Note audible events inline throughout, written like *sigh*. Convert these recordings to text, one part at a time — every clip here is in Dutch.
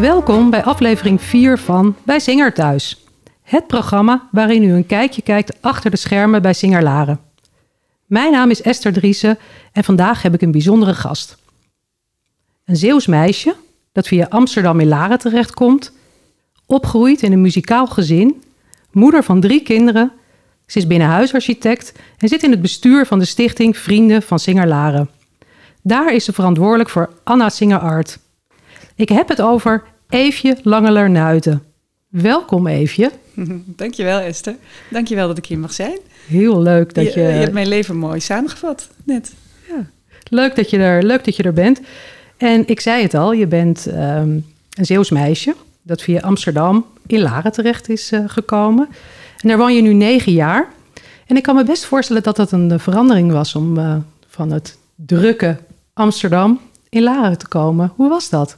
Welkom bij aflevering 4 van Bij Zinger Thuis. Het programma waarin u een kijkje kijkt achter de schermen bij Singer Laren. Mijn naam is Esther Driessen en vandaag heb ik een bijzondere gast. Een Zeeuws meisje dat via Amsterdam in Laren terechtkomt, opgroeit in een muzikaal gezin, moeder van drie kinderen. Ze is binnenhuisarchitect en zit in het bestuur van de stichting Vrienden van Singer Laren. Daar is ze verantwoordelijk voor Anna Singer Art. Ik heb het over Eefje Langeler-Nuiten. Welkom Eefje. *laughs* Dankjewel Esther. Dankjewel dat ik hier mag zijn. Heel leuk dat je... Je, je hebt mijn leven mooi samengevat, net. Ja. Leuk, dat je er, leuk dat je er bent. En ik zei het al, je bent ehm, een Zeeuws meisje... dat via Amsterdam in Laren terecht is eh, gekomen. En daar woon je nu negen jaar. En ik kan me best voorstellen dat dat een verandering was... om uh, van het drukke Amsterdam in Laren te komen. Hoe was dat?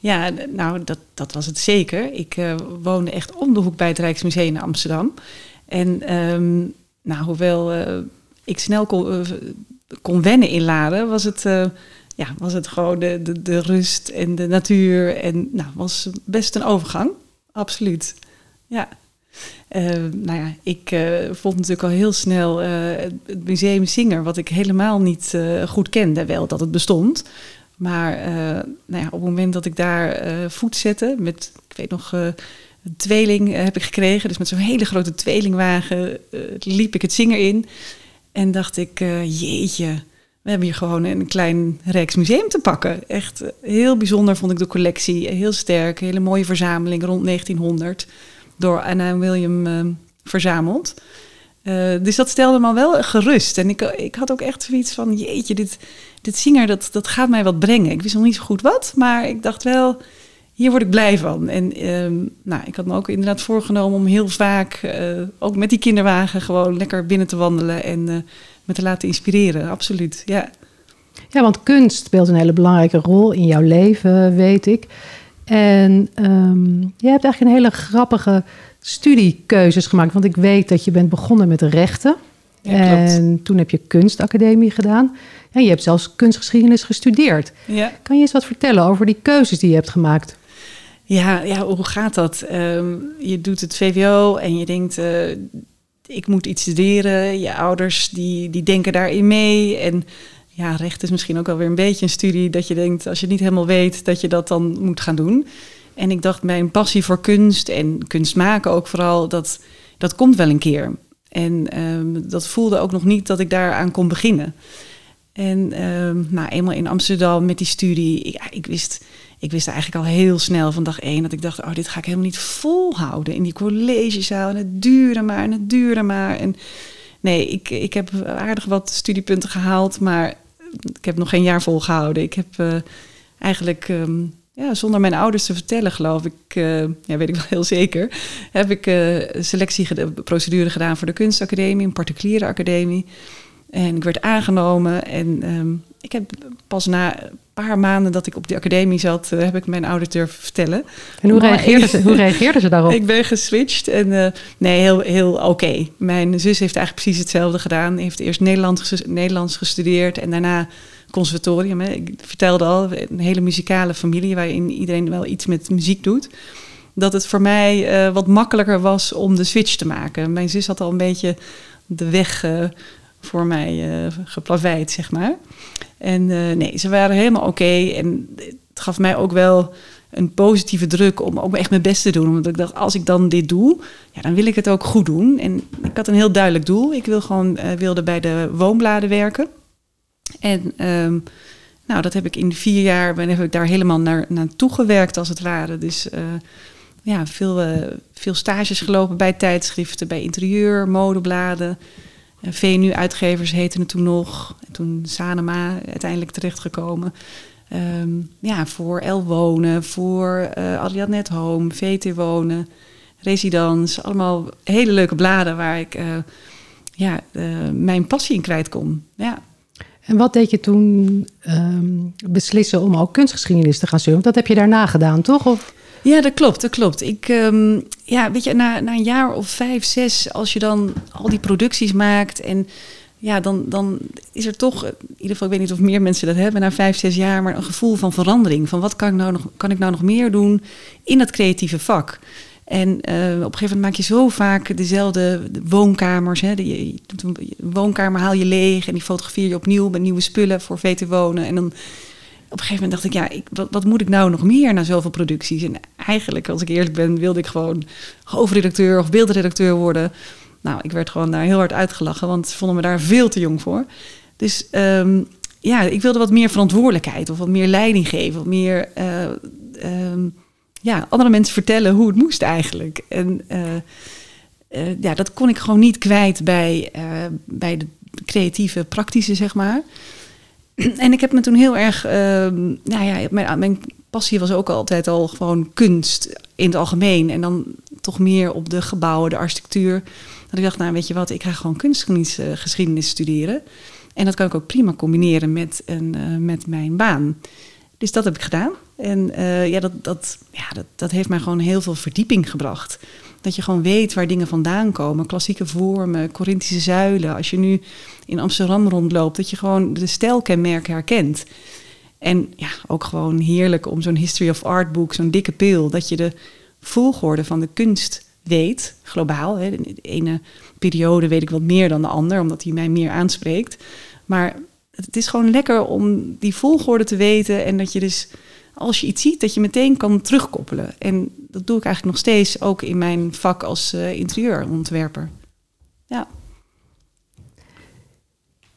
Ja, nou, dat, dat was het zeker. Ik uh, woonde echt om de hoek bij het Rijksmuseum in Amsterdam. En um, nou, hoewel uh, ik snel kon, uh, kon wennen in Laren, was het, ja, was het gewoon de, de, rust en de natuur. En nou, was best een overgang. Absoluut. Ja. nou ja, ik vond natuurlijk al heel snel het museum Singer, wat ik helemaal niet goed kende. Wel dat het bestond, maar uh, nou ja, op het moment dat ik daar uh, voet zette, met, ik weet nog, uh, een tweeling heb ik gekregen. Dus met zo'n hele grote tweelingwagen liep ik het zinger in. En dacht ik, jeetje, we hebben hier gewoon een klein Rijksmuseum te pakken. Echt heel bijzonder vond ik de collectie. Heel sterk, hele mooie verzameling rond 1900. Door Anna William verzameld. Uh, dus dat stelde me wel gerust. En ik, ik had ook echt zoiets van: jeetje, dit, dit zinger dat, dat gaat mij wat brengen. Ik wist nog niet zo goed wat, maar ik dacht wel: hier word ik blij van. En um, nou, ik had me ook inderdaad voorgenomen om heel vaak, uh, ook met die kinderwagen, gewoon lekker binnen te wandelen en uh, me te laten inspireren. Absoluut, ja. Ja, want kunst speelt een hele belangrijke rol in jouw leven, weet ik. En um, je hebt eigenlijk een hele grappige studiekeuzes gemaakt. Want ik weet dat je bent begonnen met rechten. Ja, en toen heb je kunstacademie gedaan. En je hebt zelfs kunstgeschiedenis gestudeerd. Ja. Kan je eens wat vertellen over die keuzes die je hebt gemaakt? Ja, ja hoe gaat dat? Um, je doet het VWO en je denkt, uh, ik moet iets studeren. Je ouders die, die denken daarin mee. En ja, recht is misschien ook alweer een beetje een studie dat je denkt, als je het niet helemaal weet, dat je dat dan moet gaan doen. En ik dacht, mijn passie voor kunst en kunst maken ook vooral, dat, dat komt wel een keer. En um, dat voelde ook nog niet dat ik daaraan kon beginnen. En um, nou, eenmaal in Amsterdam met die studie, ik, ik, wist, ik wist eigenlijk al heel snel van dag één dat ik dacht, oh, dit ga ik helemaal niet volhouden in die collegezaal. En het duurde maar en het duurde maar. En nee, ik, ik heb aardig wat studiepunten gehaald, maar ik heb nog geen jaar volgehouden. Ik heb uh, eigenlijk um, ja, zonder mijn ouders te vertellen, geloof ik, uh, ja, weet ik wel heel zeker, heb ik uh, selectieprocedure gedaan voor de kunstacademie, een particuliere academie. En ik werd aangenomen en um, ik heb pas na een paar maanden dat ik op die academie zat, uh, heb ik mijn ouders durven vertellen. En hoe reageerden ze, hoe reageerden ze daarop? ik ben geswitcht en uh, nee, heel, heel oké. Okay. Mijn zus heeft eigenlijk precies hetzelfde gedaan. Heeft eerst Nederlands, Nederlands gestudeerd en daarna conservatorium. Hè. Ik vertelde al, een hele muzikale familie waarin iedereen wel iets met muziek doet. Dat het voor mij uh, wat makkelijker was om de switch te maken. Mijn zus had al een beetje de weg uh, voor mij uh, geplaveid, zeg maar. En nee, ze waren helemaal oké. En het gaf mij ook wel een positieve druk om ook echt mijn best te doen. Omdat ik dacht, als ik dan dit doe, ja, dan wil ik het ook goed doen. En ik had een heel duidelijk doel. Ik wil gewoon, wilde bij de woonbladen werken. En um, nou, dat heb ik in vier jaar, ben, ik daar helemaal naar, naartoe gewerkt als het ware. Dus ja, veel, veel stages gelopen bij tijdschriften, bij interieur, modebladen. VNU-uitgevers heten het toen nog. En toen Sanema uiteindelijk terechtgekomen. Um, ja, voor El Wonen, voor uh, Ariadnet Home, VT Wonen, Residence. Allemaal hele leuke bladen waar ik ja, mijn passie in kwijt kon. Ja. En wat deed je toen um, beslissen om ook kunstgeschiedenis te gaan studeren? Dat heb je daarna gedaan, toch? Of? Ja, dat klopt, dat klopt. Ik, um, ja, weet je, na, na een jaar of vijf, zes, als je dan al die producties maakt en ja, dan, dan is er toch, in ieder geval, ik weet niet of meer mensen dat hebben na vijf, zes jaar, maar een gevoel van verandering. Van wat kan ik nou nog, kan ik nou nog meer doen in dat creatieve vak? En eh, op een gegeven moment maak je zo vaak dezelfde woonkamers. Hè, de, woonkamer haal je leeg en die fotografeer je opnieuw met nieuwe spullen voor VT Wonen. En dan op een gegeven moment dacht ik, ja, ik, wat, wat, moet ik nou nog meer na zoveel producties? En eigenlijk, als ik eerlijk ben, wilde ik gewoon hoofdredacteur of beeldredacteur worden. Nou, ik werd gewoon daar heel hard uitgelachen, want ze vonden me daar veel te jong voor. Dus um, ja, ik wilde wat meer verantwoordelijkheid of wat meer leiding geven, wat meer uh, um, ja, andere mensen vertellen hoe het moest eigenlijk. En uh, uh, ja, dat kon ik gewoon niet kwijt bij, bij de creatieve, praktische, zeg maar. *clears throat* En ik heb me toen heel erg, ehm, nou ja, mijn, mijn passie was ook altijd al gewoon kunst in het algemeen. En dan toch meer op de gebouwen, de architectuur. Dat ik dacht, nou weet je wat, ik ga gewoon kunstgeschiedenis studeren. En dat kan ik ook prima combineren met, een, uh, met mijn baan. Dus dat heb ik gedaan. En uh, ja, dat, dat, ja dat, dat heeft mij gewoon heel veel verdieping gebracht. Dat je gewoon weet waar dingen vandaan komen. Klassieke vormen, Corinthische zuilen. Als je nu in Amsterdam rondloopt, dat je gewoon de stijlkenmerken herkent. En ja, ook gewoon heerlijk om zo'n History of Art boek, zo'n dikke pil, dat je de volgorde van de kunst weet, globaal. Hè. De ene periode weet ik wat meer dan de ander, omdat die mij meer aanspreekt. Maar het is gewoon lekker om die volgorde te weten en dat je dus als je iets ziet, dat je meteen kan terugkoppelen. En dat doe ik eigenlijk nog steeds ook in mijn vak als uh, interieurontwerper. Ja.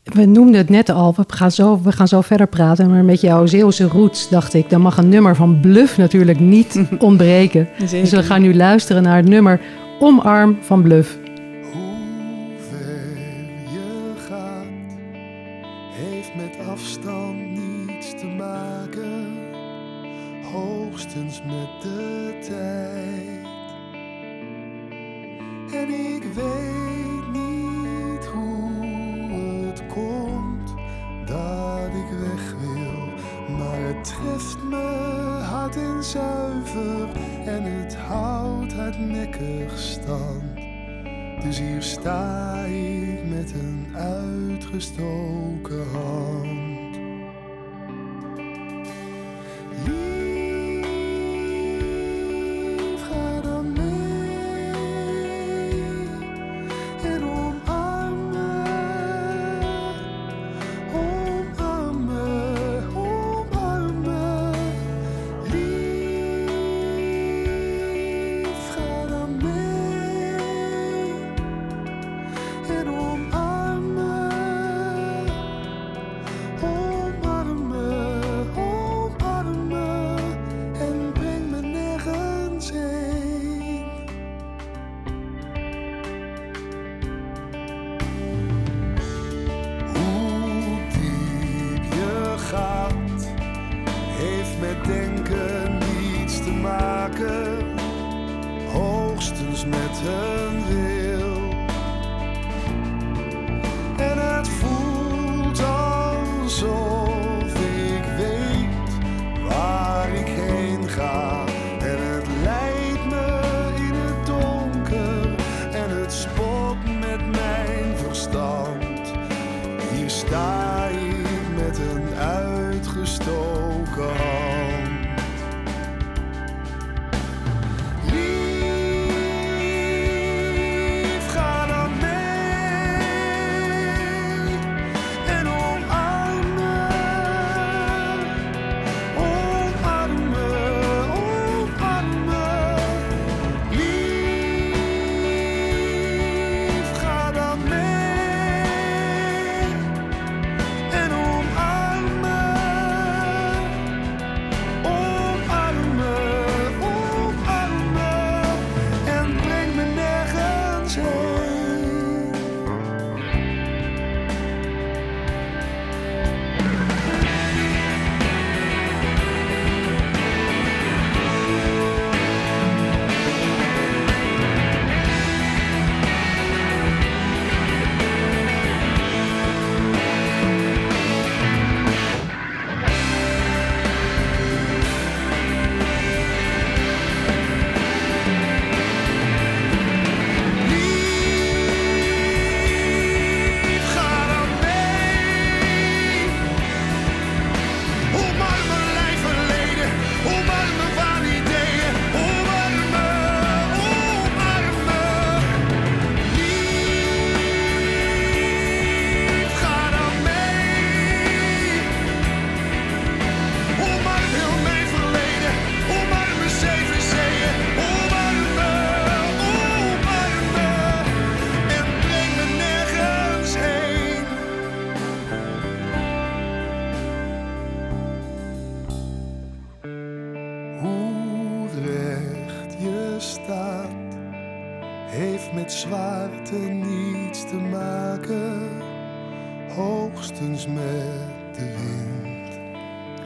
We noemden het net al, we gaan zo, we gaan zo verder praten. Maar met jouw Zeeuwse roots dacht ik, dan mag een nummer van Bluff natuurlijk niet *laughs* ontbreken. dus we gaan nu luisteren naar het nummer Omarm van Bluff.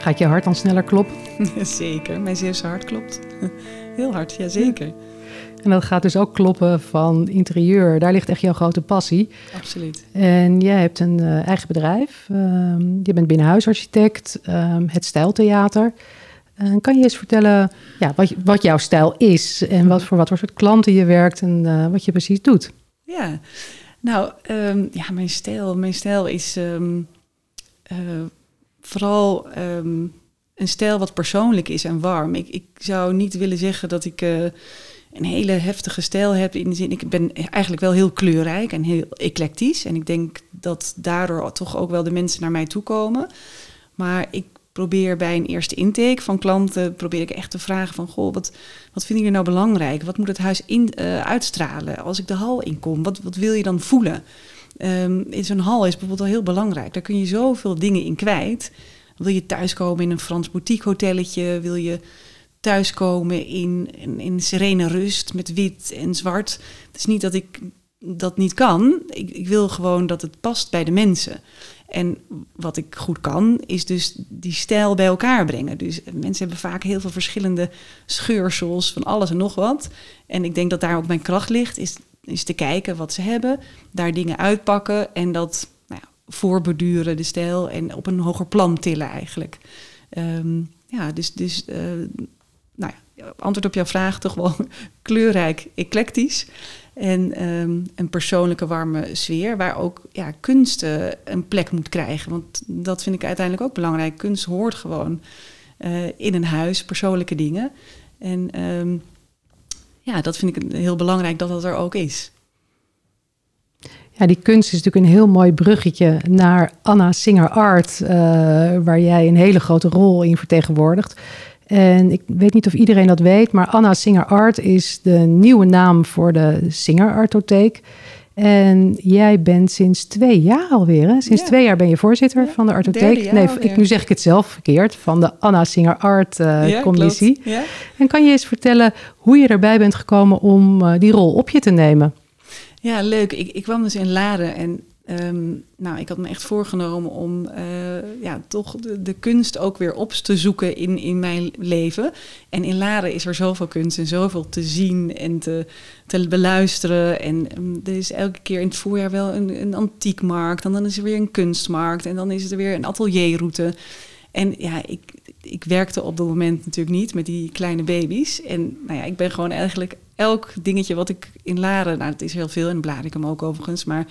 Gaat je hart dan sneller kloppen? *laughs* zeker, mijn Zeeuwse hart klopt. *laughs* Heel hard, ja zeker. En dat gaat dus ook kloppen van interieur. Daar ligt echt jouw grote passie. Absoluut. En jij hebt een eh, eigen bedrijf. Ehm, je bent binnenhuisarchitect, ehm, het Stijltheater. Eh, kan je eens vertellen ja, wat, wat jouw stijl is en wat voor wat voor soort klanten je werkt en eh, wat je precies doet? Ja, nou, ehm, ja, mijn stijl, mijn stijl is eh, vooral ehm, een stijl wat persoonlijk is en warm. Ik, ik zou niet willen zeggen dat ik eh, een hele heftige stijl heb. In de zin, ik ben eigenlijk wel heel kleurrijk en heel eclectisch. En ik denk dat daardoor toch ook wel de mensen naar mij toe komen. Maar ik probeer bij een eerste intake van klanten, probeer ik echt te vragen van, goh, wat, wat vinden jullie nou belangrijk? Wat moet het huis in, eh, uitstralen? Als ik de hal inkom, wat, wat wil je dan voelen? Ehm, in zo'n hal is bijvoorbeeld al heel belangrijk. Daar kun je zoveel dingen in kwijt. Wil je thuiskomen in een Frans boutique hotelletje? Wil je thuiskomen in, in, in serene rust met wit en zwart? Het is niet dat ik dat niet kan. Ik, ik wil gewoon dat het past bij de mensen. En wat ik goed kan, is dus die stijl bij elkaar brengen. Dus mensen hebben vaak heel veel verschillende scheursels van alles en nog wat. En ik denk dat daar ook mijn kracht ligt, is, is te kijken wat ze hebben, daar dingen uitpakken en dat nou ja, voorbeduren, de stijl, en op een hoger plan tillen eigenlijk. Ehm, ja, dus, dus uh, nou ja, antwoord op jouw vraag toch wel *laughs* kleurrijk, eclectisch. En um, een persoonlijke warme sfeer, waar ook ja, kunst een plek moet krijgen. Want dat vind ik uiteindelijk ook belangrijk. Kunst hoort gewoon uh, in een huis, persoonlijke dingen. En um, ja, dat vind ik heel belangrijk dat dat er ook is. Ja, die kunst is natuurlijk een heel mooi bruggetje naar Anna Singer Art, uh, waar jij een hele grote rol in vertegenwoordigt. En ik weet niet of iedereen dat weet, maar Anna Singer Art is de nieuwe naam voor de Singer Artotheek. En jij bent sinds twee jaar alweer, hè? Sinds ja. twee jaar ben je voorzitter ja, van de Artotheek. Nee, ik, nu zeg ik het zelf verkeerd, van de Anna Singer Art uh, ja, Commissie. En kan je eens vertellen hoe je erbij bent gekomen om uh, die rol op je te nemen? Ja, leuk. Ik, ik kwam dus in Laren en Um, nou, ik had me echt voorgenomen om uh, ja, toch de, de, kunst ook weer op te zoeken in, in mijn leven. En in Laren is er zoveel kunst en zoveel te zien en te, te beluisteren. En um, er is elke keer in het voorjaar wel een, een antiekmarkt. En dan is er weer een kunstmarkt. En dan is er weer een atelierroute. En ja, ik, ik werkte op dat moment natuurlijk niet met die kleine baby's. En nou ja, ik ben gewoon eigenlijk elk dingetje wat ik in Laren, nou het is heel veel en Blarikum ook overigens, maar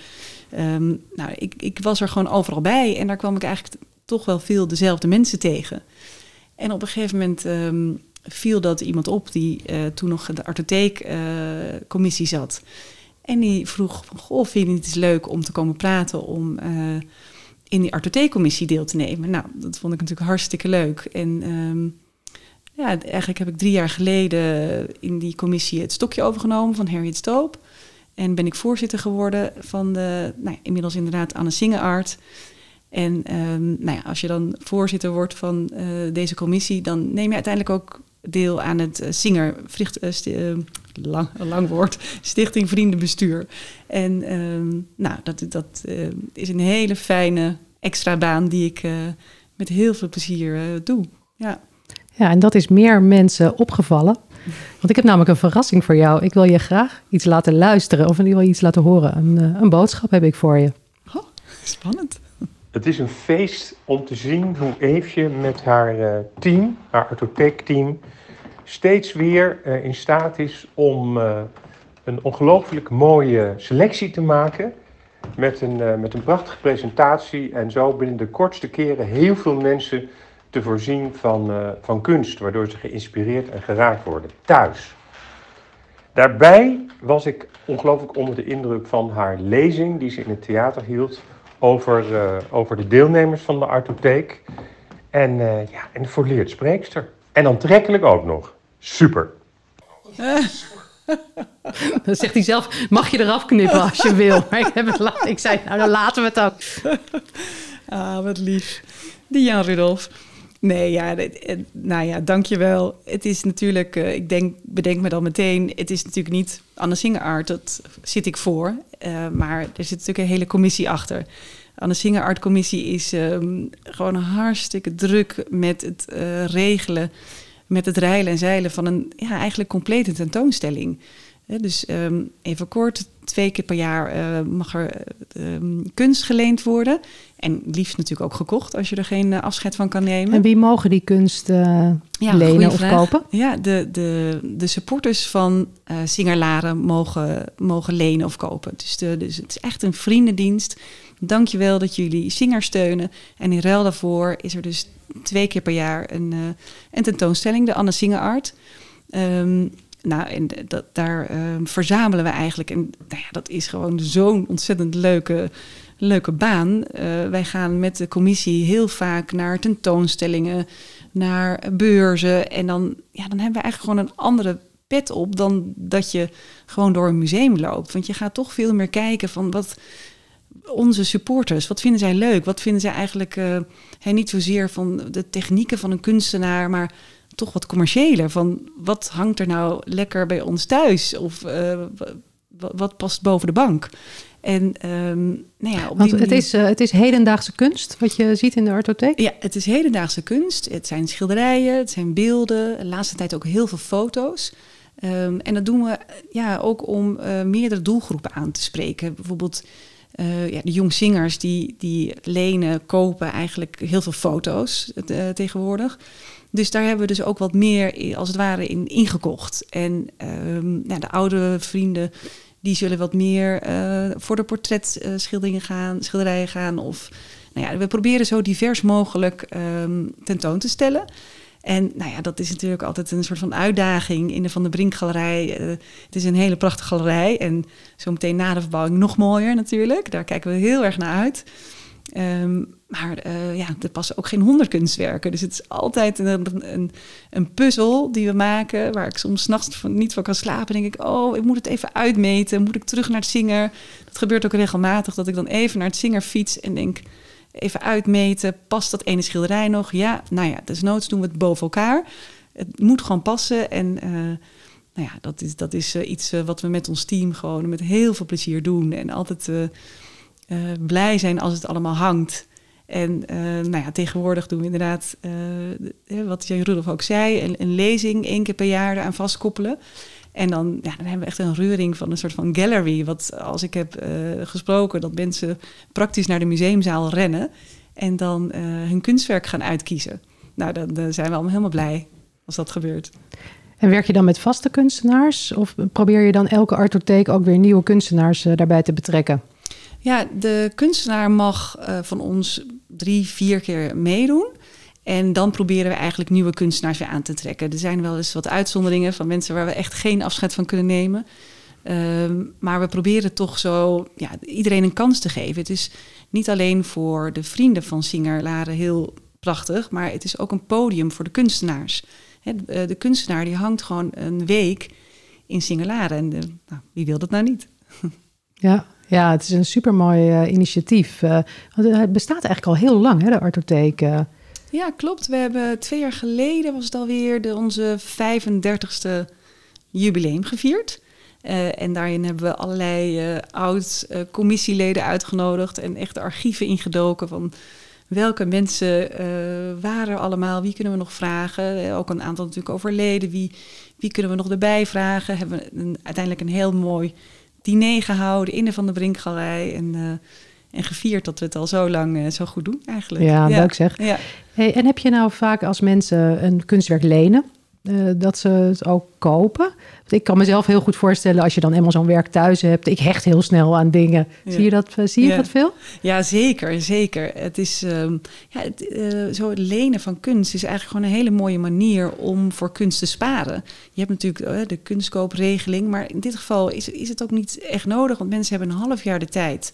um, nou, ik, ik was er gewoon overal bij en daar kwam ik eigenlijk toch wel veel dezelfde mensen tegen. En op een gegeven moment um, viel dat iemand op die uh, toen nog in de artotheekcommissie uh, zat. En die vroeg goh, vind je het leuk om te komen praten om... Uh, in die artotheekcommissie deel te nemen. Nou, dat vond ik natuurlijk hartstikke leuk. En um, ja, eigenlijk heb ik drie jaar geleden in die commissie het stokje overgenomen van Harriet Stoop. En ben ik voorzitter geworden van de, nou, inmiddels inderdaad Anne Singeart. En um, nou ja, als je dan voorzitter wordt van uh, deze commissie, dan neem je uiteindelijk ook deel aan het uh, Singer, sti, lang, lang woord, Stichting Vriendenbestuur. En um, nou, dat, dat is een hele fijne extra baan die ik met heel veel plezier doe. Ja. Ja, en dat is meer mensen opgevallen. Want ik heb namelijk een verrassing voor jou. Ik wil je graag iets laten luisteren of in ieder geval iets laten horen. Een, uh, een boodschap heb ik voor je. Oh, spannend. Het is een feest om te zien hoe Eefje met haar uh, team, haar artotheekteam, steeds weer uh, in staat is om een ongelooflijk mooie selectie te maken. Met een, met een prachtige presentatie en zo binnen de kortste keren heel veel mensen te voorzien van, van kunst, waardoor ze geïnspireerd en geraakt worden, thuis. Daarbij was ik ongelooflijk onder de indruk van haar lezing die ze in het theater hield over, over de deelnemers van de Artotheek. En, uh, ja, en de volleerd spreekster. En aantrekkelijk ook nog. Super. *laughs* Dan zegt hij zelf, mag je eraf knippen als je wil. Maar ik, heb het ik zei, nou dan laten we het ook. *laughs* Ah, wat lief. Die Jan Rudolf. Nee, ja, eh, nou ja, dankjewel. Het is natuurlijk, eh, ik denk, bedenk me dan meteen, het is natuurlijk niet Anne Singer Art, dat zit ik voor. Eh, maar er zit natuurlijk een hele commissie achter. Anne Singer Art Commissie is ehm, gewoon hartstikke druk met het eh, regelen, met het reilen en zeilen van een ja, eigenlijk complete tentoonstelling. Dus ehm, even kort, twee keer per jaar eh, mag er eh, ehm, kunst geleend worden. En liefst natuurlijk ook gekocht als je er geen eh, afscheid van kan nemen. En wie mogen die kunst eh, Ja, lenen of kopen? Ja, de, de, de supporters van Singerlaren mogen, mogen lenen of kopen. Dus, de, dus het is echt een vriendendienst. Dankjewel dat jullie Singer steunen. En in ruil daarvoor is er dus twee keer per jaar een, een tentoonstelling, de Anne Singer Art. Ehm, nou, en dat, daar ehm, verzamelen we eigenlijk. En nou ja, dat is gewoon zo'n ontzettend leuke, leuke baan. Eh, wij gaan met de commissie heel vaak naar tentoonstellingen, naar beurzen. En dan, ja, dan hebben we eigenlijk gewoon een andere pet op dan dat je gewoon door een museum loopt. Want je gaat toch veel meer kijken van wat onze supporters, wat vinden zij leuk? Wat vinden zij eigenlijk, hè, niet zozeer van de technieken van een kunstenaar, maar toch wat commerciëler. Van wat hangt er nou lekker bij ons thuis? Of eh, wa- wa- wat past boven de bank? En ehm, nou ja, op Want het manier- is, eh, het is hedendaagse kunst, wat je ziet in de artotheek. ja, het is hedendaagse kunst. Het zijn schilderijen, het zijn beelden. De laatste tijd ook heel veel foto's. Ehm, en dat doen we ja, ook om eh, meerdere doelgroepen aan te spreken. Bijvoorbeeld eh, ja, de jongzingers die, die lenen, kopen eigenlijk heel veel foto's eh, tegenwoordig. Dus daar hebben we dus ook wat meer i- als het ware in ingekocht. En ehm, ja, de oude vrienden die zullen wat meer eh, voor de portretschilderingen gaan, schilderijen gaan. Of nou ja, we proberen zo divers mogelijk ehm, tentoon te stellen. En nou ja, dat is natuurlijk altijd een soort van uitdaging in de Van der Brink Galerij. Eh, het is een hele prachtige galerij en zometeen na de verbouwing nog mooier natuurlijk. Daar kijken we heel erg naar uit. Ehm, maar eh, ja, er passen ook geen honderd kunstwerken. Dus het is altijd een, een, een puzzel die we maken... waar ik soms 's nachts van, niet van kan slapen. denk ik, oh, ik moet het even uitmeten. Moet ik terug naar het zinger? Dat gebeurt ook regelmatig, dat ik dan even naar het zinger fiets... en denk, even uitmeten, past dat ene schilderij nog? Ja, nou ja, desnoods doen we het boven elkaar. Het moet gewoon passen en... eh, nou ja, dat is, dat is eh, iets eh, wat we met ons team gewoon met heel veel plezier doen. En altijd blij zijn als het allemaal hangt. En nou ja, tegenwoordig doen we inderdaad, de- wat Jan Rudolf ook zei, een, een lezing één keer per jaar eraan vastkoppelen. En dan, ja, dan hebben we echt een reuring van een soort van gallery. Wat als ik heb eh, gesproken, dat mensen praktisch naar de museumzaal rennen. En dan eh, hun kunstwerk gaan uitkiezen. Nou, dan, dan zijn we allemaal helemaal blij als dat gebeurt. En werk je dan met vaste kunstenaars? Of probeer je dan elke artotheek ook weer nieuwe kunstenaars eh, daarbij te betrekken? Ja, de kunstenaar mag van ons drie, vier keer meedoen. En dan proberen we eigenlijk nieuwe kunstenaars weer aan te trekken. Er zijn wel eens wat uitzonderingen van mensen waar we echt geen afscheid van kunnen nemen. Ehm, maar we proberen toch zo ja, iedereen een kans te geven. Het is niet alleen voor de vrienden van Singer Laren heel prachtig, maar het is ook een podium voor de kunstenaars. Eh, de kunstenaar die hangt gewoon een week in Singelaren. En de, nou, wie wil dat nou niet? *laughs* Ja, ja het is een supermooi eh, initiatief. Eh, want het bestaat eigenlijk al heel lang, hè, de artotheek. eh. Ja, klopt. We hebben twee jaar geleden was het alweer de, onze 35ste jubileum gevierd. Eh, en daarin hebben we allerlei eh, oud-commissieleden uitgenodigd en echt de archieven ingedoken van welke mensen eh, waren er allemaal, wie kunnen we nog vragen. Eh, ook een aantal natuurlijk overleden, wie, wie kunnen we nog erbij vragen. Hebben we uiteindelijk een heel mooi diner gehouden in de Van der Brink Galerij en, eh, en gevierd dat we het al zo lang eh, zo goed doen eigenlijk. Ja, leuk zeg. Ja. Hey, en heb je nou vaak als mensen een kunstwerk lenen, eh, dat ze het ook kopen? Want ik kan mezelf heel goed voorstellen als je dan eenmaal zo'n werk thuis hebt. Ik hecht heel snel aan dingen. Ja. Zie je dat, eh, zie je dat veel? Ja, zeker, zeker. Het is ehm, ja, het, zo het lenen van kunst is eigenlijk gewoon een hele mooie manier om voor kunst te sparen. Je hebt natuurlijk de kunstkoopregeling, maar in dit geval is, is het ook niet echt nodig, want mensen hebben een half jaar de tijd,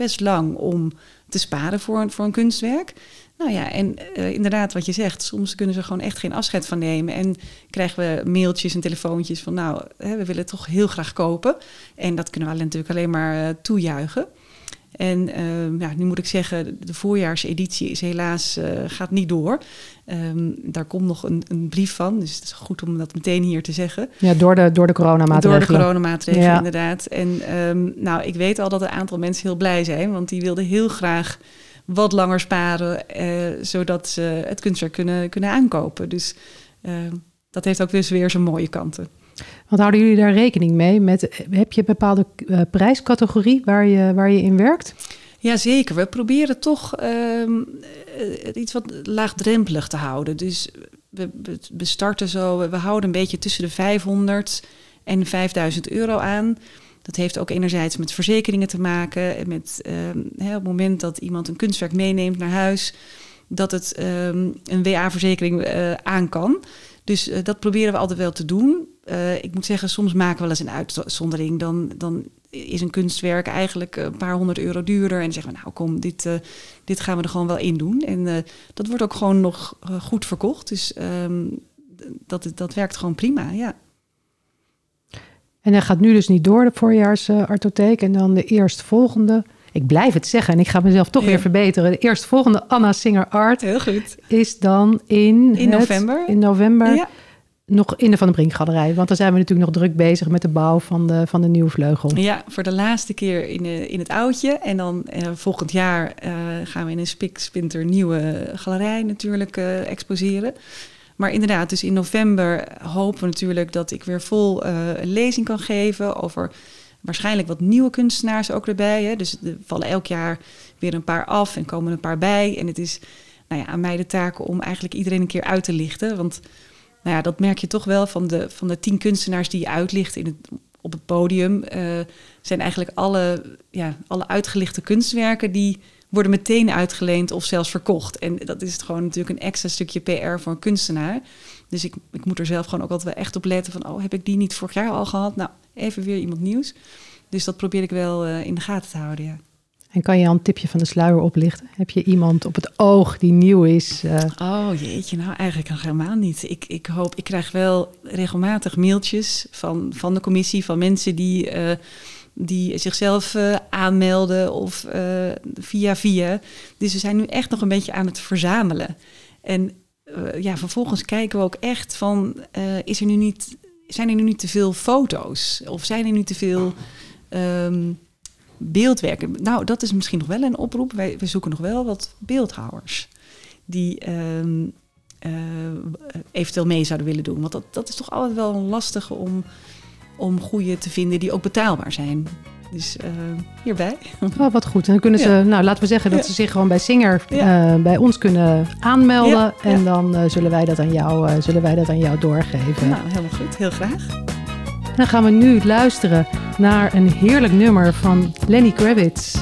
best lang, om te sparen voor een, voor een kunstwerk. Nou ja, en eh, inderdaad, wat je zegt, soms kunnen ze gewoon echt geen afscheid van nemen. En krijgen we mailtjes en telefoontjes van, nou, hè, we willen toch heel graag kopen. En dat kunnen we natuurlijk alleen maar eh, toejuichen. En ehm, ja, nu moet ik zeggen, de voorjaarseditie is helaas eh, gaat niet door. Ehm, daar komt nog een, een, brief van, dus het is goed om dat meteen hier te zeggen. Ja, door de, door de coronamaatregelen. Door de coronamaatregelen, ja. inderdaad. En um, nou, ik weet al dat een aantal mensen heel blij zijn, want die wilden heel graag wat langer sparen, uh, zodat ze het kunstwerk kunnen, kunnen aankopen. Dus dat heeft ook dus weer zijn mooie kanten. Wat houden jullie daar rekening mee? Met, heb je een bepaalde uh, prijscategorie waar je, waar je in werkt? Jazeker, we proberen toch iets wat laagdrempelig te houden. Dus we, starten zo, we houden een beetje tussen de 500 en 5000 euro aan. Dat heeft ook enerzijds met verzekeringen te maken. En met um, hè, op het moment dat iemand een kunstwerk meeneemt naar huis, dat het um, een WA-verzekering aan kan. Dus dat proberen we altijd wel te doen. Uh, ik moet zeggen, soms maken we wel eens een uitzondering. Dan, dan is een kunstwerk eigenlijk een paar honderd euro duurder. En dan zeggen we, nou kom, dit, dit gaan we er gewoon wel in doen. En dat wordt ook gewoon nog goed verkocht. Dus um, dat, dat werkt gewoon prima, ja. En hij gaat nu dus niet door, de voorjaarsartotheek. en dan de eerstvolgende. Ik blijf het zeggen en ik ga mezelf toch ja. weer verbeteren. De eerstvolgende Anna Singer Art. Heel goed. Is dan in, in november. In november. Ja. Nog in de Van de Brink galerij. Want dan zijn we natuurlijk nog druk bezig met de bouw van de, van de nieuwe vleugel. Ja, voor de laatste keer in, de, in het oudje. En dan uh, volgend jaar uh, gaan we in een spik spinter nieuwe galerij natuurlijk exposeren. Maar inderdaad, dus in november hopen we natuurlijk dat ik weer vol een lezing kan geven over waarschijnlijk wat nieuwe kunstenaars ook erbij. Hè. Dus er vallen elk jaar weer een paar af en komen een paar bij. En het is nou ja, aan mij de taak om eigenlijk iedereen een keer uit te lichten. Want nou ja, dat merk je toch wel van de, van de tien kunstenaars die je uitlicht in het, op het podium. Uh, zijn eigenlijk alle, ja, alle uitgelichte kunstwerken die worden meteen uitgeleend of zelfs verkocht. En dat is gewoon natuurlijk een extra stukje PR voor een kunstenaar. Dus ik, ik moet er zelf gewoon ook altijd wel echt op letten van... oh, heb ik die niet vorig jaar al gehad? Nou, even weer iemand nieuws. Dus dat probeer ik wel uh, in de gaten te houden, ja. En kan je al een tipje van de sluier oplichten? Heb je iemand op het oog die nieuw is? Uh... Oh jeetje, nou eigenlijk nog helemaal niet. Ik, ik hoop, ik krijg wel regelmatig mailtjes van, van de commissie, van mensen die... Uh, die zichzelf uh, aanmelden of via via. Dus we zijn nu echt nog een beetje aan het verzamelen. En ja, vervolgens kijken we ook echt van, is er nu niet, zijn er nu niet te veel foto's? Of zijn er nu te veel um, beeldwerken? Nou, dat is misschien nog wel een oproep. Wij, we zoeken nog wel wat beeldhouwers die um, eventueel mee zouden willen doen. Want dat, dat is toch altijd wel een lastige om om goede te vinden die ook betaalbaar zijn. Dus uh, hierbij. Oh, wat goed. En dan kunnen ze, ja. nou laten we zeggen dat ja. ze zich gewoon bij Singer ja. uh, bij ons kunnen aanmelden. En dan uh, zullen, wij dat aan jou, zullen wij dat aan jou doorgeven. Nou, helemaal goed. Heel graag. Dan gaan we nu luisteren naar een heerlijk nummer van Lenny Kravitz.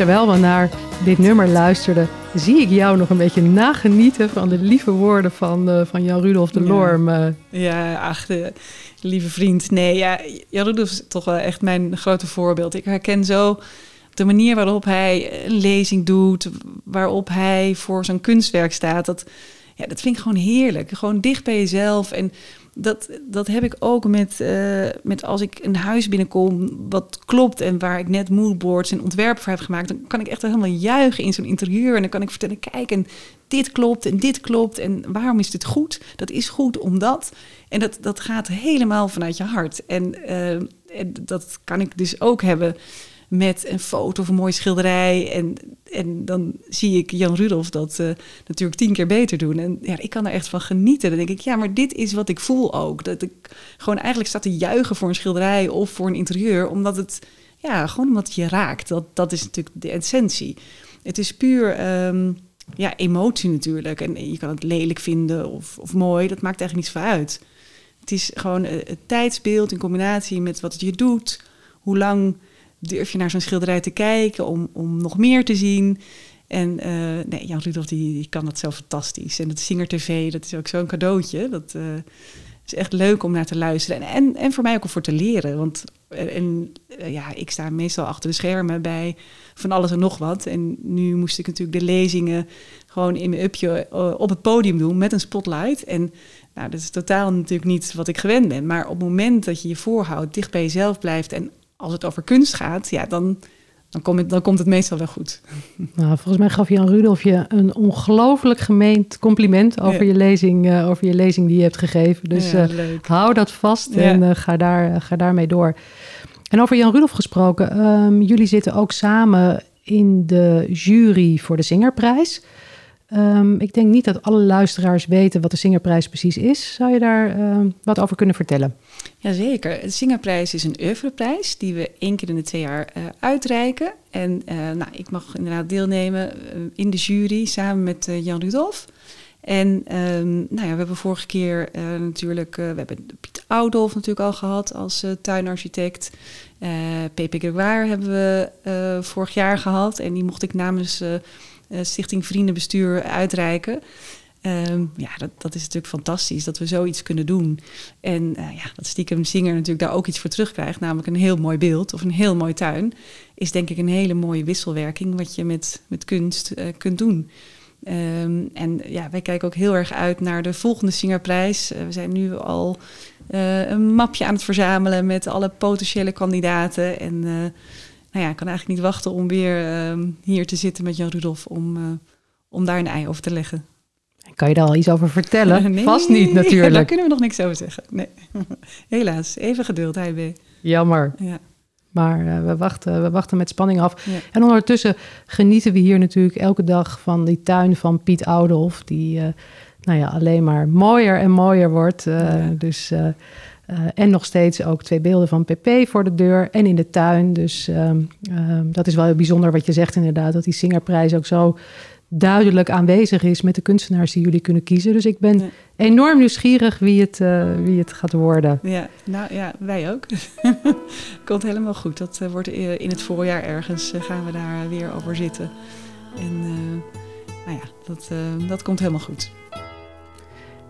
Terwijl we naar dit nummer luisterden, zie ik jou nog een beetje nagenieten van de lieve woorden van, uh, van Jan Rudolf de Ja. Lorm. eh. Ja, ach, de, lieve vriend. Nee, ja, Jan Rudolf is toch wel echt mijn grote voorbeeld. Ik herken zo de manier waarop hij een lezing doet, waarop hij voor zo'n kunstwerk staat. Dat, ja, dat vind ik gewoon heerlijk. Gewoon dicht bij jezelf. En dat, dat heb ik ook met, eh, met als ik een huis binnenkom wat klopt en waar ik net moodboards en ontwerpen voor heb gemaakt, dan kan ik echt helemaal juichen in zo'n interieur. En dan kan ik vertellen, kijk, en dit klopt en dit klopt. En waarom is dit goed? Dat is goed omdat. En dat, dat gaat helemaal vanuit je hart. En, eh, en dat kan ik dus ook hebben met een foto of een mooie schilderij. En, en dan zie ik Jan Rudolf dat eh, natuurlijk tien keer beter doen. En ja, ik kan er echt van genieten. Dan denk ik, ja, maar dit is wat ik voel ook. Dat ik gewoon eigenlijk sta te juichen voor een schilderij of voor een interieur. Omdat het, ja, gewoon omdat je raakt. Dat, dat is natuurlijk de essentie. Het is puur... ehm, ja, emotie natuurlijk. En je kan het lelijk vinden of, of mooi. Dat maakt eigenlijk niets van uit. Het is gewoon eh, het tijdsbeeld in combinatie met wat het je doet. Hoe lang durf je naar zo'n schilderij te kijken om, om nog meer te zien. En eh, nee, Jan Rudolf die, die kan dat zo fantastisch. En het Singer TV, dat is ook zo'n cadeautje. Dat eh, is echt leuk om naar te luisteren. En, en, voor mij ook om voor te leren. Want en, eh, ja, ik sta meestal achter de schermen bij van alles en nog wat. En nu moest ik natuurlijk de lezingen gewoon in mijn upje op het podium doen met een spotlight. En nou, dat is totaal natuurlijk niet wat ik gewend ben. Maar op het moment dat je je voorhoudt, dicht bij jezelf blijft en als het over kunst gaat, ja, dan, dan, kom het, dan komt het meestal wel goed. *laughs* Nou, volgens mij gaf Jan Rudolf je een ongelooflijk gemeend compliment over, Ja. je lezing, eh, over je lezing die je hebt gegeven. Dus ja, eh, hou dat vast Ja. en eh, ga, daar, ga daarmee door. En over Jan Rudolf gesproken, ehm, jullie zitten ook samen in de jury voor de Zingerprijs. Ehm, ik denk niet dat alle luisteraars weten wat de Zingerprijs precies is. Zou je daar ehm, wat over kunnen vertellen? Jazeker. De Singerprijs is een oeuvreprijs die we één keer in de twee jaar eh, uitreiken. En eh, nou, ik mag inderdaad deelnemen eh, in de jury samen met Jan Rudolf. En ehm, nou ja, we hebben vorige keer natuurlijk, we hebben Piet Oudolf natuurlijk al gehad als tuinarchitect. Pepe Gregoire hebben we vorig jaar gehad en die mocht ik namens Stichting Vriendenbestuur uitreiken. Ehm, ja, dat, dat is natuurlijk fantastisch dat we zoiets kunnen doen. En eh, ja, dat stiekem zinger natuurlijk daar ook iets voor terugkrijgt, namelijk een heel mooi beeld of een heel mooi tuin, is denk ik een hele mooie wisselwerking wat je met, met kunst eh, kunt doen. Ehm, en ja, wij kijken ook heel erg uit naar de volgende Singerprijs. Eh, we zijn nu al een mapje aan het verzamelen met alle potentiële kandidaten. En nou ja, ik kan eigenlijk niet wachten om weer ehm, hier te zitten met Jan Rudolf om, om daar een ei over te leggen. Kan je daar al iets over vertellen? *laughs* Nee, Vast niet *laughs* Daar natuurlijk. kunnen we nog niks over zeggen. Nee. *laughs* Helaas, even geduld, HB. Jammer. Ja. Maar eh, we, wachten, we wachten met spanning af. Ja. En ondertussen genieten we hier natuurlijk elke dag van die tuin van Piet Oudolf. Die eh, nou ja, alleen maar mooier en mooier wordt. Eh, Ja. dus, en nog steeds ook twee beelden van PP voor de deur en in de tuin. Dus ehm, ehm, dat is wel heel bijzonder wat je zegt inderdaad. Dat die Singerprijs ook zo duidelijk aanwezig is met de kunstenaars die jullie kunnen kiezen. Dus ik ben Ja. enorm nieuwsgierig wie het, eh, wie het gaat worden. Ja, nou ja, wij ook. *laughs* Komt helemaal goed. Dat eh, wordt eh, in het voorjaar ergens gaan we daar weer over zitten. En nou ja, dat, dat komt helemaal goed.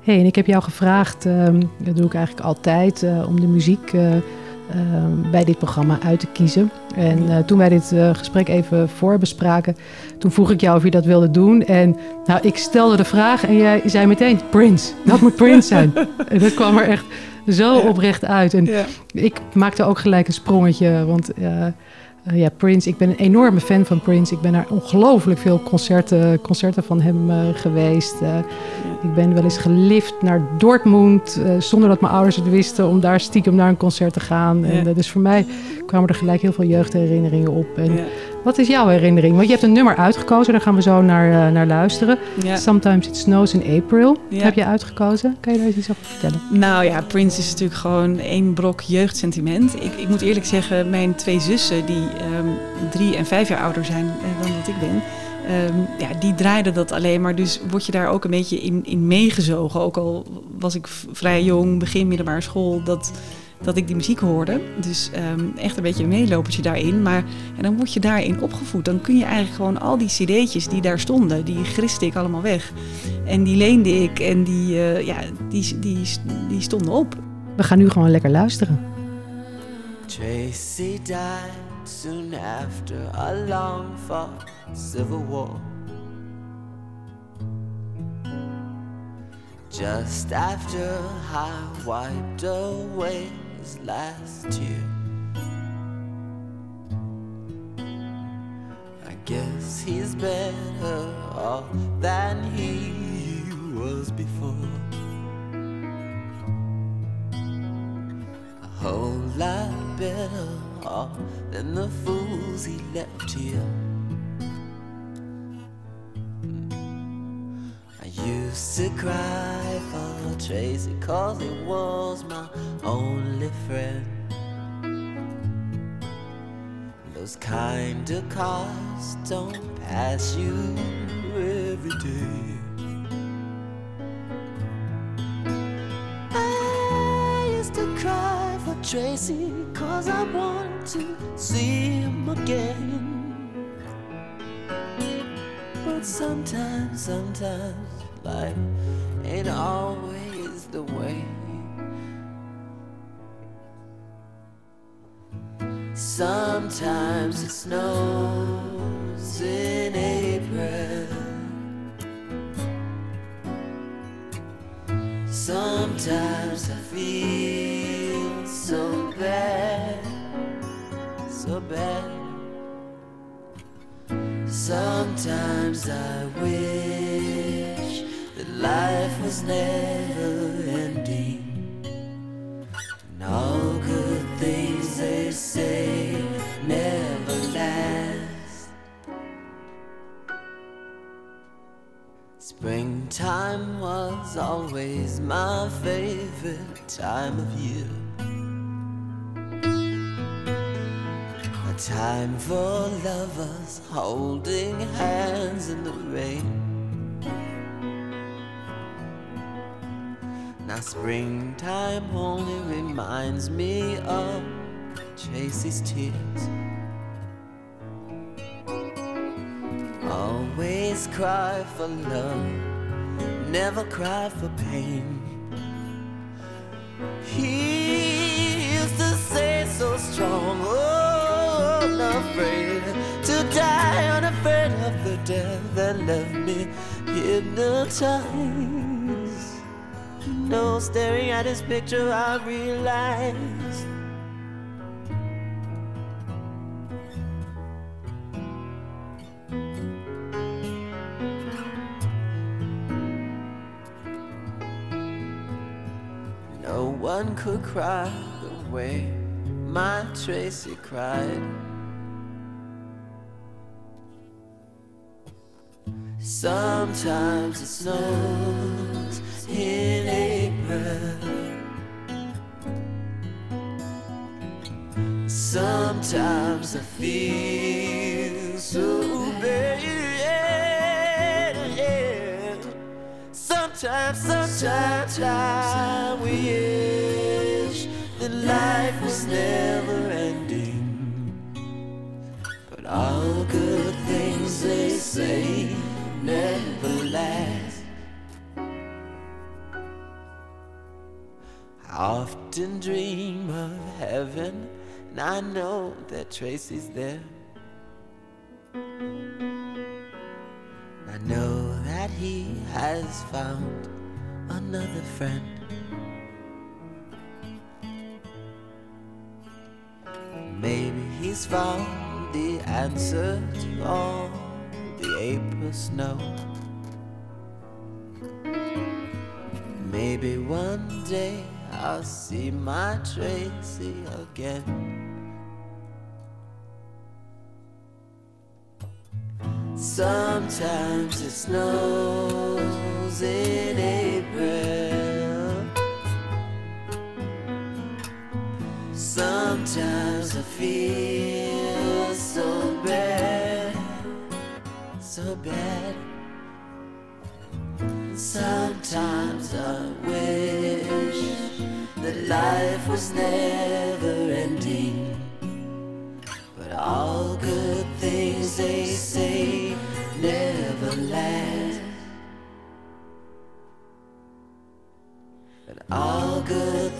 hey, en ik heb jou gevraagd, ehm, dat doe ik eigenlijk altijd, om de muziek eh, ehm, bij dit programma uit te kiezen. En eh, toen wij dit eh, gesprek even voorbespraken, toen vroeg ik jou of je dat wilde doen. En nou, ik stelde de vraag en jij zei meteen Prince. Dat moet Prince zijn. *laughs* en dat kwam er echt zo Ja. oprecht uit. En Ja, ik maakte ook gelijk een sprongetje, want eh, eh, ja, Prince, ik ben een enorme fan van Prince. Ik ben naar ongelooflijk veel concerten, concerten van hem eh, geweest. Eh, ik ben wel eens gelift naar Dortmund, zonder dat mijn ouders het wisten, om daar stiekem naar een concert te gaan. Ja. dus voor mij kwamen er gelijk heel veel jeugdherinneringen op. En ja, Wat is jouw herinnering? Want je hebt een nummer uitgekozen, daar gaan we zo naar, eh, naar luisteren. ja. Sometimes It Snows in April Ja. heb je uitgekozen. Kan je daar iets over vertellen? Nou ja, Prince is natuurlijk gewoon één brok jeugdsentiment. Ik, ik moet eerlijk zeggen, mijn twee zussen, die ehm, drie en vijf jaar ouder zijn eh, dan dat ik ben, ehm, ja, die draaiden dat alleen maar. Dus word je daar ook een beetje in, in meegezogen. Ook al was ik vrij jong, begin middelbare school, dat, dat ik die muziek hoorde. Dus ehm, echt een beetje een meelopertje daarin. Maar en dan word je daarin opgevoed. Dan kun je eigenlijk gewoon al die cd'tjes die daar stonden, die griste ik allemaal weg. En die leende ik en die, uh, ja, die, die, die stonden op. We gaan nu gewoon lekker luisteren. Tracy died soon after a long fought civil war. Just after I wiped away last year. I guess he's better off than he was before. A whole lot better off than the fools he left here. Used to cry for Tracy cause he was my only friend. Those kind of cars don't pass you every day. I used to cry for Tracy cause I want to see him again. But sometimes, sometimes life ain't always the way. Sometimes it snows in April. Sometimes I feel so bad, so bad. Sometimes I wish that life was never ending. And all good things they say never last. Springtime was always my favorite time of year. A time for lovers holding hands in the rain. Now, springtime only reminds me of Tracy's tears. Always cry for love, never cry for pain. He used to say so strong, oh, unafraid to die, unafraid of the death that left me hypnotized. Know, staring at his picture, I realized. No one could cry the way my Tracy cried. Sometimes it snows in April. Sometimes I feel so bad. Sometimes, sometimes I wish that life was never ending. But all good things they say never last. I often dream of heaven, and I know that Tracy's there. I know that he has found another friend. Maybe he's found the answer to all the April snow. Maybe one day I'll see my Tracy again. Sometimes it snows in April. Sometimes I feel so bad. Sometimes I wish that life was never ending. But all good things they say never last. And all good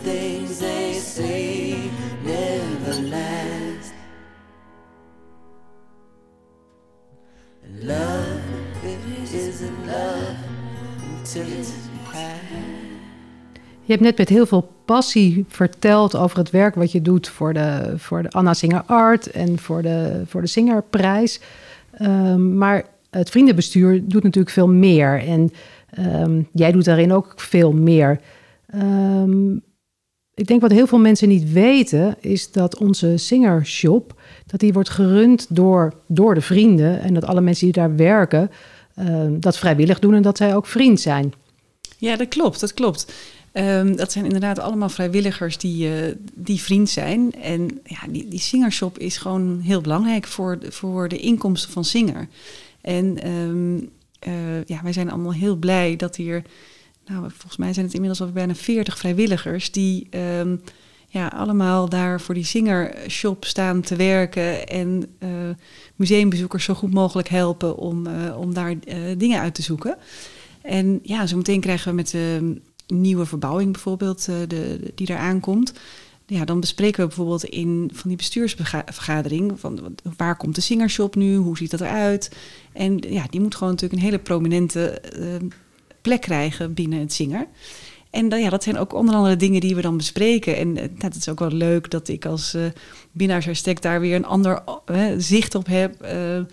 Je hebt net met heel veel passie verteld over het werk wat je doet voor de, voor de Anna Singer Art en voor de, voor de Singerprijs. Ehm, maar het vriendenbestuur doet natuurlijk veel meer. En ehm, jij doet daarin ook veel meer. Ehm, ik denk wat heel veel mensen niet weten, is dat onze Singershop, dat die wordt gerund door, door de vrienden. En dat alle mensen die daar werken, ehm, dat vrijwillig doen en dat zij ook vriend zijn. Ja, dat klopt, dat klopt. Ehm, dat zijn inderdaad allemaal vrijwilligers die, eh, die vriend zijn. En ja, die, die Singershop is gewoon heel belangrijk voor, voor de inkomsten van Singer. En ehm, eh, ja, wij zijn allemaal heel blij dat hier... Nou, volgens mij zijn het inmiddels al bijna 40 vrijwilligers... die ja, allemaal daar voor die Singershop staan te werken... en eh, museumbezoekers zo goed mogelijk helpen om, eh, om daar eh, dingen uit te zoeken. En ja, zometeen krijgen we met de nieuwe verbouwing bijvoorbeeld, de, die daar aankomt. Ja, dan bespreken we bijvoorbeeld in van die bestuursvergadering van waar komt de singershop nu, hoe ziet dat eruit? En ja, die moet gewoon natuurlijk een hele prominente plek krijgen binnen het zinger. En ja, dat zijn ook onder andere dingen die we dan bespreken. En eh, nou, het is ook wel leuk dat ik als binnenhuisarchitect daar weer een ander eh, zicht op heb. eh, eh,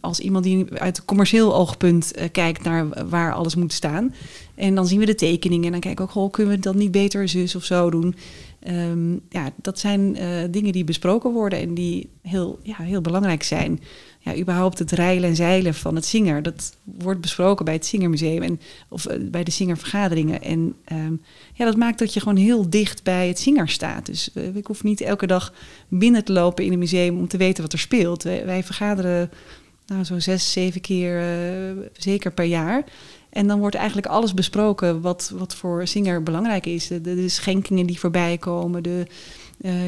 als iemand die uit commercieel oogpunt kijkt naar waar alles moet staan. En dan zien we de tekeningen en dan kijken we ook, goh, kunnen we dat niet beter zus of zo doen? Ehm, ja, dat zijn dingen die besproken worden en die heel, ja, heel belangrijk zijn. Ja, überhaupt het reilen en zeilen van het zinger, dat wordt besproken bij het Zingermuseum en, of eh, bij de Zingervergaderingen. En ehm, ja, dat maakt dat je gewoon heel dicht bij het zinger staat. Dus eh, ik hoef niet elke dag binnen te lopen in een museum om te weten wat er speelt. Wij, vergaderen nou, zo'n zes, zeven keer eh, zeker per jaar. En dan wordt eigenlijk alles besproken wat, wat voor zinger belangrijk is. De, de, schenkingen die voorbij komen, de,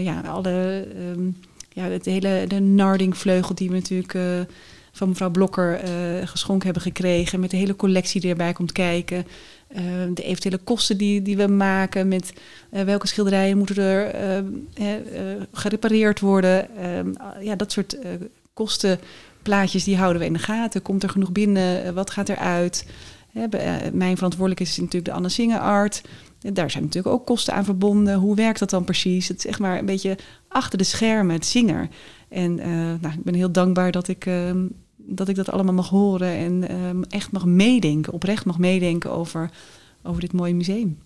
ja, alle, ehm, ja, het hele, de Nardingvleugel die we natuurlijk eh, van mevrouw Blokker eh, geschonken hebben gekregen. Met de hele collectie die erbij komt kijken. Eh, de eventuele kosten die, die we maken met welke schilderijen moeten er gerepareerd worden. Ehm, ja, dat soort kostenplaatjes die houden we in de gaten. Komt er genoeg binnen? Wat gaat er uit? Eh, mijn verantwoordelijkheid is natuurlijk de Anne Singer Art. Daar zijn natuurlijk ook kosten aan verbonden. Hoe werkt dat dan precies? Het is echt maar een beetje achter de schermen, het zinger. En eh, nou, ik ben heel dankbaar dat ik, ehm, dat ik dat allemaal mag horen en ehm, echt mag meedenken, oprecht mag meedenken over, over dit mooie museum.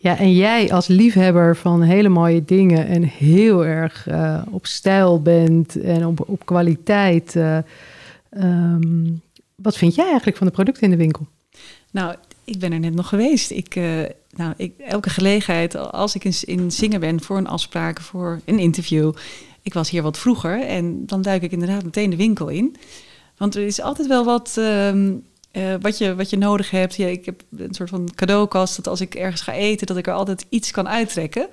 Ja, en jij als liefhebber van hele mooie dingen en heel erg eh, op stijl bent en op, op kwaliteit. ehm, wat vind jij eigenlijk van de producten in de winkel? Nou, ik ben er net nog geweest. Ik, eh, nou, ik, elke gelegenheid, als ik in, in zingen ben voor een afspraak, voor een interview. Ik was hier wat vroeger en dan duik ik inderdaad meteen de winkel in. Want er is altijd wel wat, ehm, eh, wat, je, wat je nodig hebt. Ja, ik heb een soort van cadeaukast dat als ik ergens ga eten, dat ik er altijd iets kan uittrekken.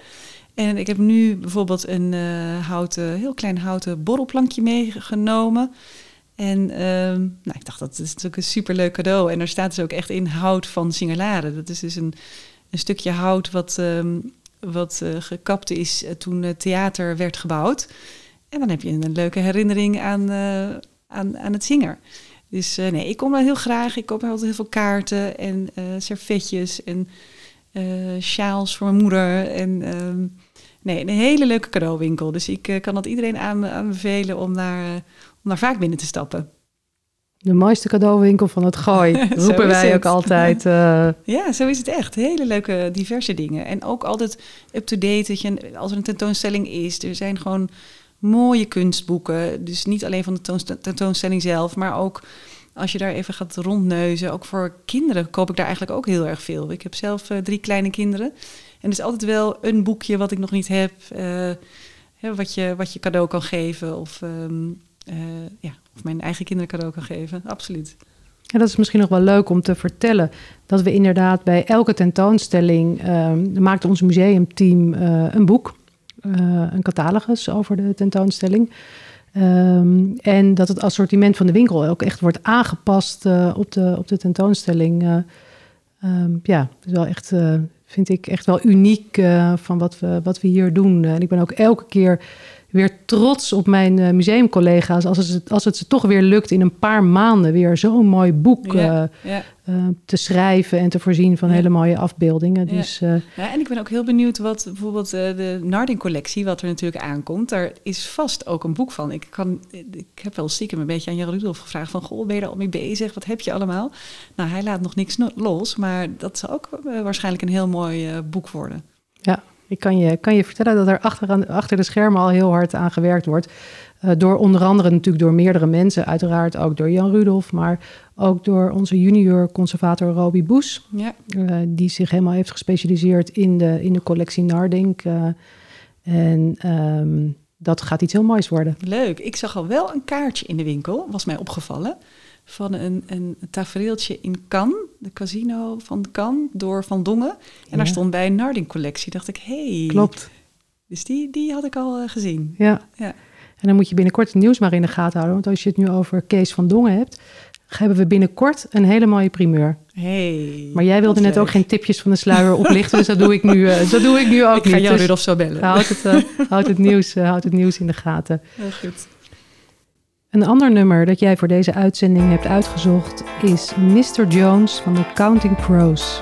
En ik heb nu bijvoorbeeld een eh, houten, heel klein houten borrelplankje meegenomen. En ehm, nou, ik dacht, dat is natuurlijk een superleuk cadeau. En er staat dus ook echt in hout van Singelaren. Dat is dus een, een stukje hout wat, ehm, wat eh, gekapt is eh, toen het theater werd gebouwd. En dan heb je een leuke herinnering aan, eh, aan, aan het zinger. Dus nee, ik kom daar heel graag. Ik koop altijd heel veel kaarten en servetjes en sjaals voor mijn moeder. En ehm, nee, een hele leuke cadeauwinkel. Dus ik kan dat iedereen aan, aanbevelen om daar, eh, om daar vaak binnen te stappen. De mooiste cadeauwinkel van het gooi, *laughs* roepen wij het. ook altijd. eh, *laughs* Ja, zo is het echt. Hele leuke, diverse dingen. En ook altijd up-to-date. dat je- Als er een tentoonstelling is, er zijn gewoon mooie kunstboeken. Dus niet alleen van de toonst- tentoonstelling zelf, maar ook als je daar even gaat rondneuzen. Ook voor kinderen koop ik daar eigenlijk ook heel erg veel. Ik heb zelf eh, drie kleine kinderen. En er is altijd wel een boekje wat ik nog niet heb, eh, hè, wat, je, wat je cadeau kan geven. Of, ehm, eh, ja, of mijn eigen kinderen cadeau kan geven. Absoluut. Ja, dat is misschien nog wel leuk om te vertellen. Dat we inderdaad bij elke tentoonstelling ehm, maakt ons museumteam eh, een boek, eh, een catalogus over de tentoonstelling. Ehm, en dat het assortiment van de winkel ook echt wordt aangepast op, de, op de tentoonstelling. Eh, ehm, ja, is wel echt, vind ik echt wel uniek van wat we, wat we hier doen. En ik ben ook elke keer weer trots op mijn eh, museumcollega's als het, als het ze toch weer lukt in een paar maanden weer zo'n mooi boek Ja, eh, ja. eh, te schrijven en te voorzien van Ja. hele mooie afbeeldingen. Dus Ja, en ik ben ook heel benieuwd wat bijvoorbeeld de Narding-collectie, wat er natuurlijk aankomt, daar is vast ook een boek van. Ik, kan, ik heb wel stiekem een beetje aan Jan Rudolf gevraagd van, goh, ben je daar al mee bezig? Wat heb je allemaal? Nou, hij laat nog niks los, maar dat zal ook waarschijnlijk een heel mooi boek worden. Ja, ik kan je, kan je vertellen dat er achter, aan- achter de schermen al heel hard aan gewerkt wordt. Eh, door onder andere natuurlijk door meerdere mensen, uiteraard ook door Jan Rudolf, maar ook door onze junior conservator Roby Boes, Ja, eh, die zich helemaal heeft gespecialiseerd in de, in de collectie Nardink. eh, en ehm, dat gaat iets heel moois worden. leuk. Ik zag al wel een kaartje in de winkel, was mij opgevallen, van een, een tafereeltje in Cannes, de casino van Cannes, door Van Dongen. En daar stond bij een Narding-collectie. dacht ik, hey. Klopt, Dus die, die had ik al eh, gezien. ja. Ja. En dan moet je binnenkort het nieuws maar in de gaten houden, want als je het nu over Kees van Dongen hebt, hebben we binnenkort een hele mooie primeur. Hey, Maar jij wilde net ook geen tipjes van de sluier *laughs* oplichten, dus dat doe ik nu, eh, dat doe ik nu ook Ik ga niet. Jan Dus Rudolf zo bellen. houd, het, eh, houd, het nieuws, houd het nieuws in de gaten. Heel goed. Een ander nummer dat jij voor deze uitzending hebt uitgezocht is Mr. Jones van de Counting Crows.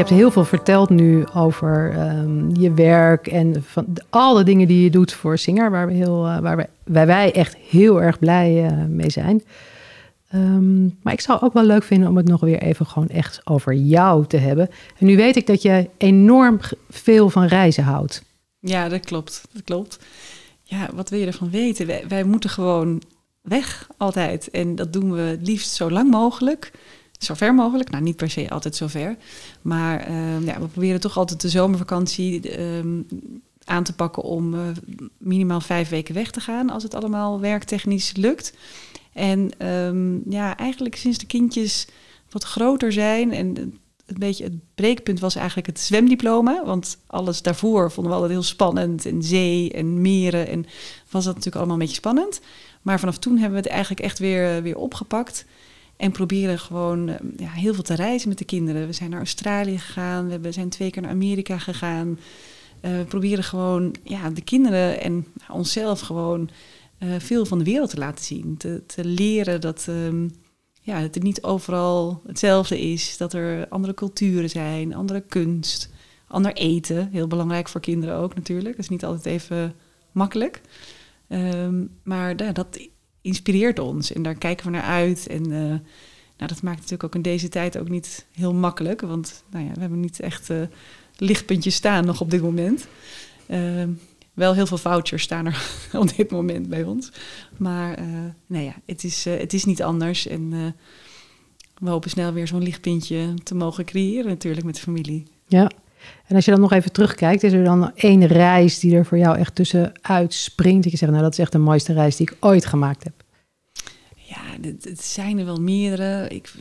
Hebt heel veel verteld nu over ehm, je werk en van de- al de dingen die je doet voor Singer, waar, we heel, eh, waar, wij, waar wij echt heel erg blij eh, mee zijn. Ehm, maar ik zou ook wel leuk vinden om het nog weer even gewoon echt over jou te hebben. En nu weet ik dat jij enorm veel van reizen houdt. Ja, dat klopt. Dat klopt. Ja, wat wil je ervan weten? Wij, wij moeten gewoon weg altijd. En dat doen we liefst zo lang mogelijk. Zo ver mogelijk. Nou, niet per se altijd zo ver. Maar ehm, ja, we proberen toch altijd de zomervakantie ehm, aan te pakken om eh, minimaal vijf weken weg te gaan. Als het allemaal werktechnisch lukt. En ehm, ja, eigenlijk sinds de kindjes wat groter zijn en een beetje het breekpunt was eigenlijk het zwemdiploma. Want alles daarvoor vonden we altijd heel spannend. En zee en meren. En was dat natuurlijk allemaal een beetje spannend. Maar vanaf toen hebben we het eigenlijk echt weer, weer opgepakt. En proberen gewoon eh, ja, heel veel te reizen met de kinderen. We zijn naar Australië gegaan. We zijn twee keer naar Amerika gegaan. Eh, we proberen gewoon ja, de kinderen en onszelf gewoon eh, veel van de wereld te laten zien. Te, te leren dat, ehm, ja, dat het niet overal hetzelfde is. Dat er andere culturen zijn, andere kunst, ander eten. Heel belangrijk voor kinderen ook natuurlijk. Dat is niet altijd even makkelijk. Ehm, maar ja, dat inspireert ons en daar kijken we naar uit. En eh, nou, dat maakt natuurlijk ook in deze tijd ook niet heel makkelijk. Want nou ja, we hebben niet echt eh, lichtpuntjes staan nog op dit moment. Ehm, wel heel veel vouchers staan er *laughs* op dit moment bij ons. Maar eh nou ja, het is, het is niet anders. En we hopen snel weer zo'n lichtpuntje te mogen creëren natuurlijk met de familie. Ja. En als je dan nog even terugkijkt, is er dan één reis die er voor jou echt tussenuit springt? Dat je zegt, nou dat is echt de mooiste reis die ik ooit gemaakt heb. Ja, het, zijn er wel meerdere. Ik,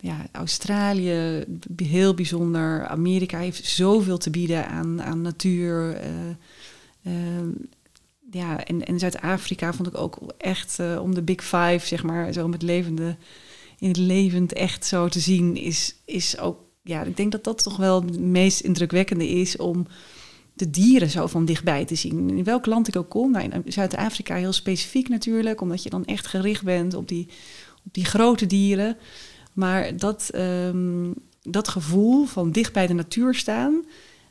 ja, Australië, heel bijzonder. Amerika heeft zoveel te bieden aan, aan natuur. eh, ehm, ja, en, en Zuid-Afrika vond ik ook echt eh, om de Big Five, zeg maar, zo met levende, in het levend echt zo te zien, is, is ook, ja, ik denk dat dat toch wel het meest indrukwekkende is om de dieren zo van dichtbij te zien. In welk land ik ook kom, nou, in Zuid-Afrika heel specifiek natuurlijk, omdat je dan echt gericht bent op die, op die grote dieren. Maar dat, ehm, dat gevoel van dicht bij de natuur staan,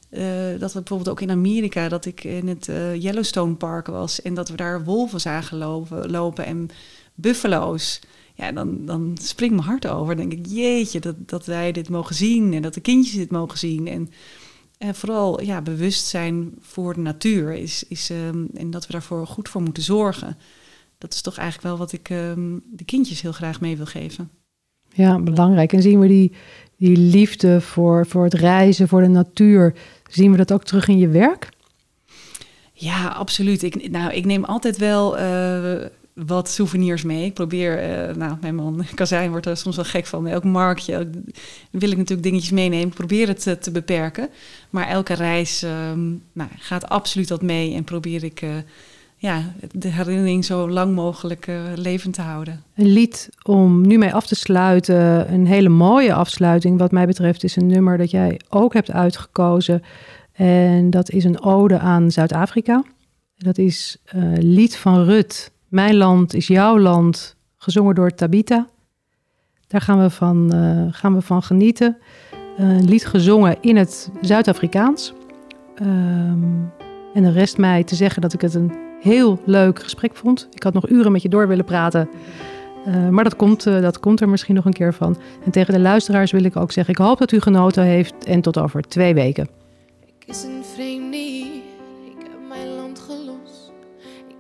eh, dat we bijvoorbeeld ook in Amerika, dat ik in het eh, Yellowstone Park was en dat we daar wolven zagen lopen, lopen en buffalo's. Ja, dan, dan springt mijn hart over. Dan denk ik, jeetje, dat, dat wij dit mogen zien en dat de kindjes dit mogen zien. En, en vooral ja, bewustzijn voor de natuur is, is, ehm, en dat we daarvoor goed voor moeten zorgen. Dat is toch eigenlijk wel wat ik ehm, de kindjes heel graag mee wil geven. Ja, belangrijk. En zien we die, die liefde voor, voor het reizen, voor de natuur, zien we dat ook terug in je werk? Ja, absoluut. Ik, nou, ik neem altijd wel eh, wat souvenirs mee. Ik probeer, eh, nou, mijn man *laughs* Kazijn wordt er soms wel gek van. Elk marktje wil ik natuurlijk dingetjes meenemen. Ik probeer het eh, te beperken. Maar elke reis ehm, nou, gaat absoluut wat mee. En probeer ik eh, ja, de herinnering zo lang mogelijk levend te houden. Een lied om nu mee af te sluiten, een hele mooie afsluiting wat mij betreft, is een nummer dat jij ook hebt uitgekozen. En dat is een ode aan Zuid-Afrika. Dat is Lied van Rut. Mijn land is jouw land, gezongen door Tabita. Daar gaan we van, eh, gaan we van genieten. een lied gezongen in het Zuid-Afrikaans. Ehm, en de rest mij te zeggen dat ik het een heel leuk gesprek vond. Ik had nog uren met je door willen praten. Uh, maar dat komt, dat komt er misschien nog een keer van. En tegen de luisteraars wil ik ook zeggen: ik hoop dat u genoten heeft. En tot over twee weken. Ik is een vreemde ik heb mijn land gelost.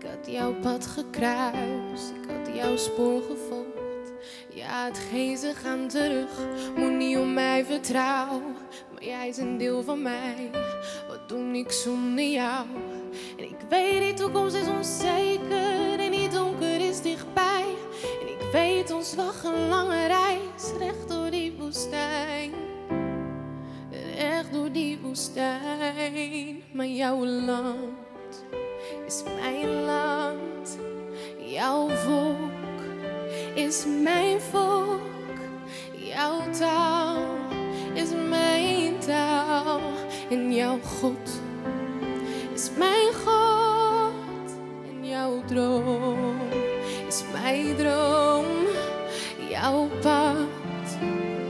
Ik had jouw pad gekruist, ik had jouw spoor gevolgd. Ja, hetgeen ze gaan terug, moet niet om mij vertrouwen. Maar jij is een deel van mij, wat doe ik zonder jou? En ik weet, die toekomst is onzeker en die donker is dichtbij. En ik weet, ons wacht een lange reis, recht door die woestijn. Recht door die woestijn. Maar jouw land is mijn land. Jouw volk is mijn volk. Jouw taal is mijn taal. En jouw God is mijn God. En jouw droom is mijn droom. Jouw pad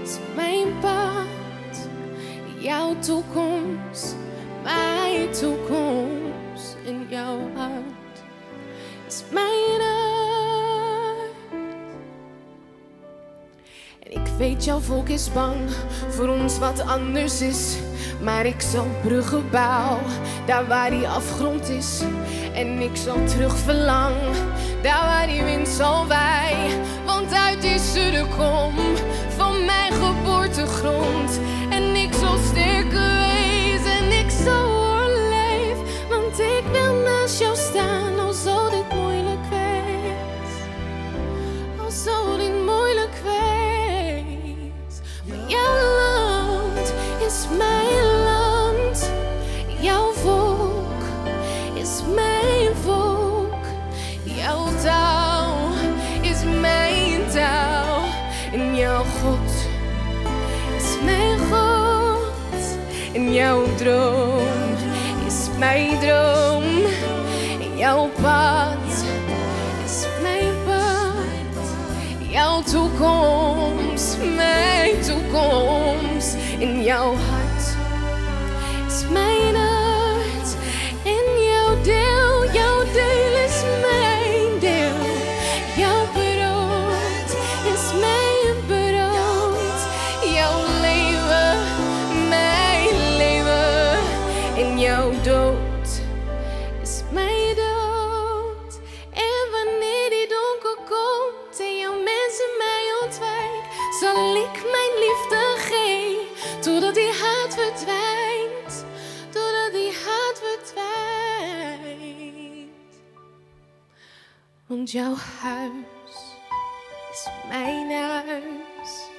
is mijn pad. Jouw toekomst, mijn toekomst weet, jouw volk is bang voor ons wat anders is. Maar ik zal bruggen bouwen, daar waar die afgrond is. En ik zal terug verlangen, daar waar die wind zal wij. Want uit die sudden kom van mijn geboortegrond. Jouw droom is mijn droom. Jouw pad is mijn pad. Jouw toekomst, mijn toekomst. In jouw Want jouw huis is mijn huis.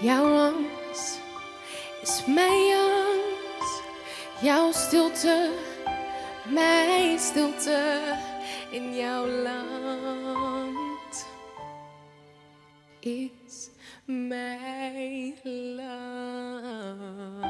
Jouw angst is mijn angst. Jouw stilte, mijn stilte in jouw land is mijn land.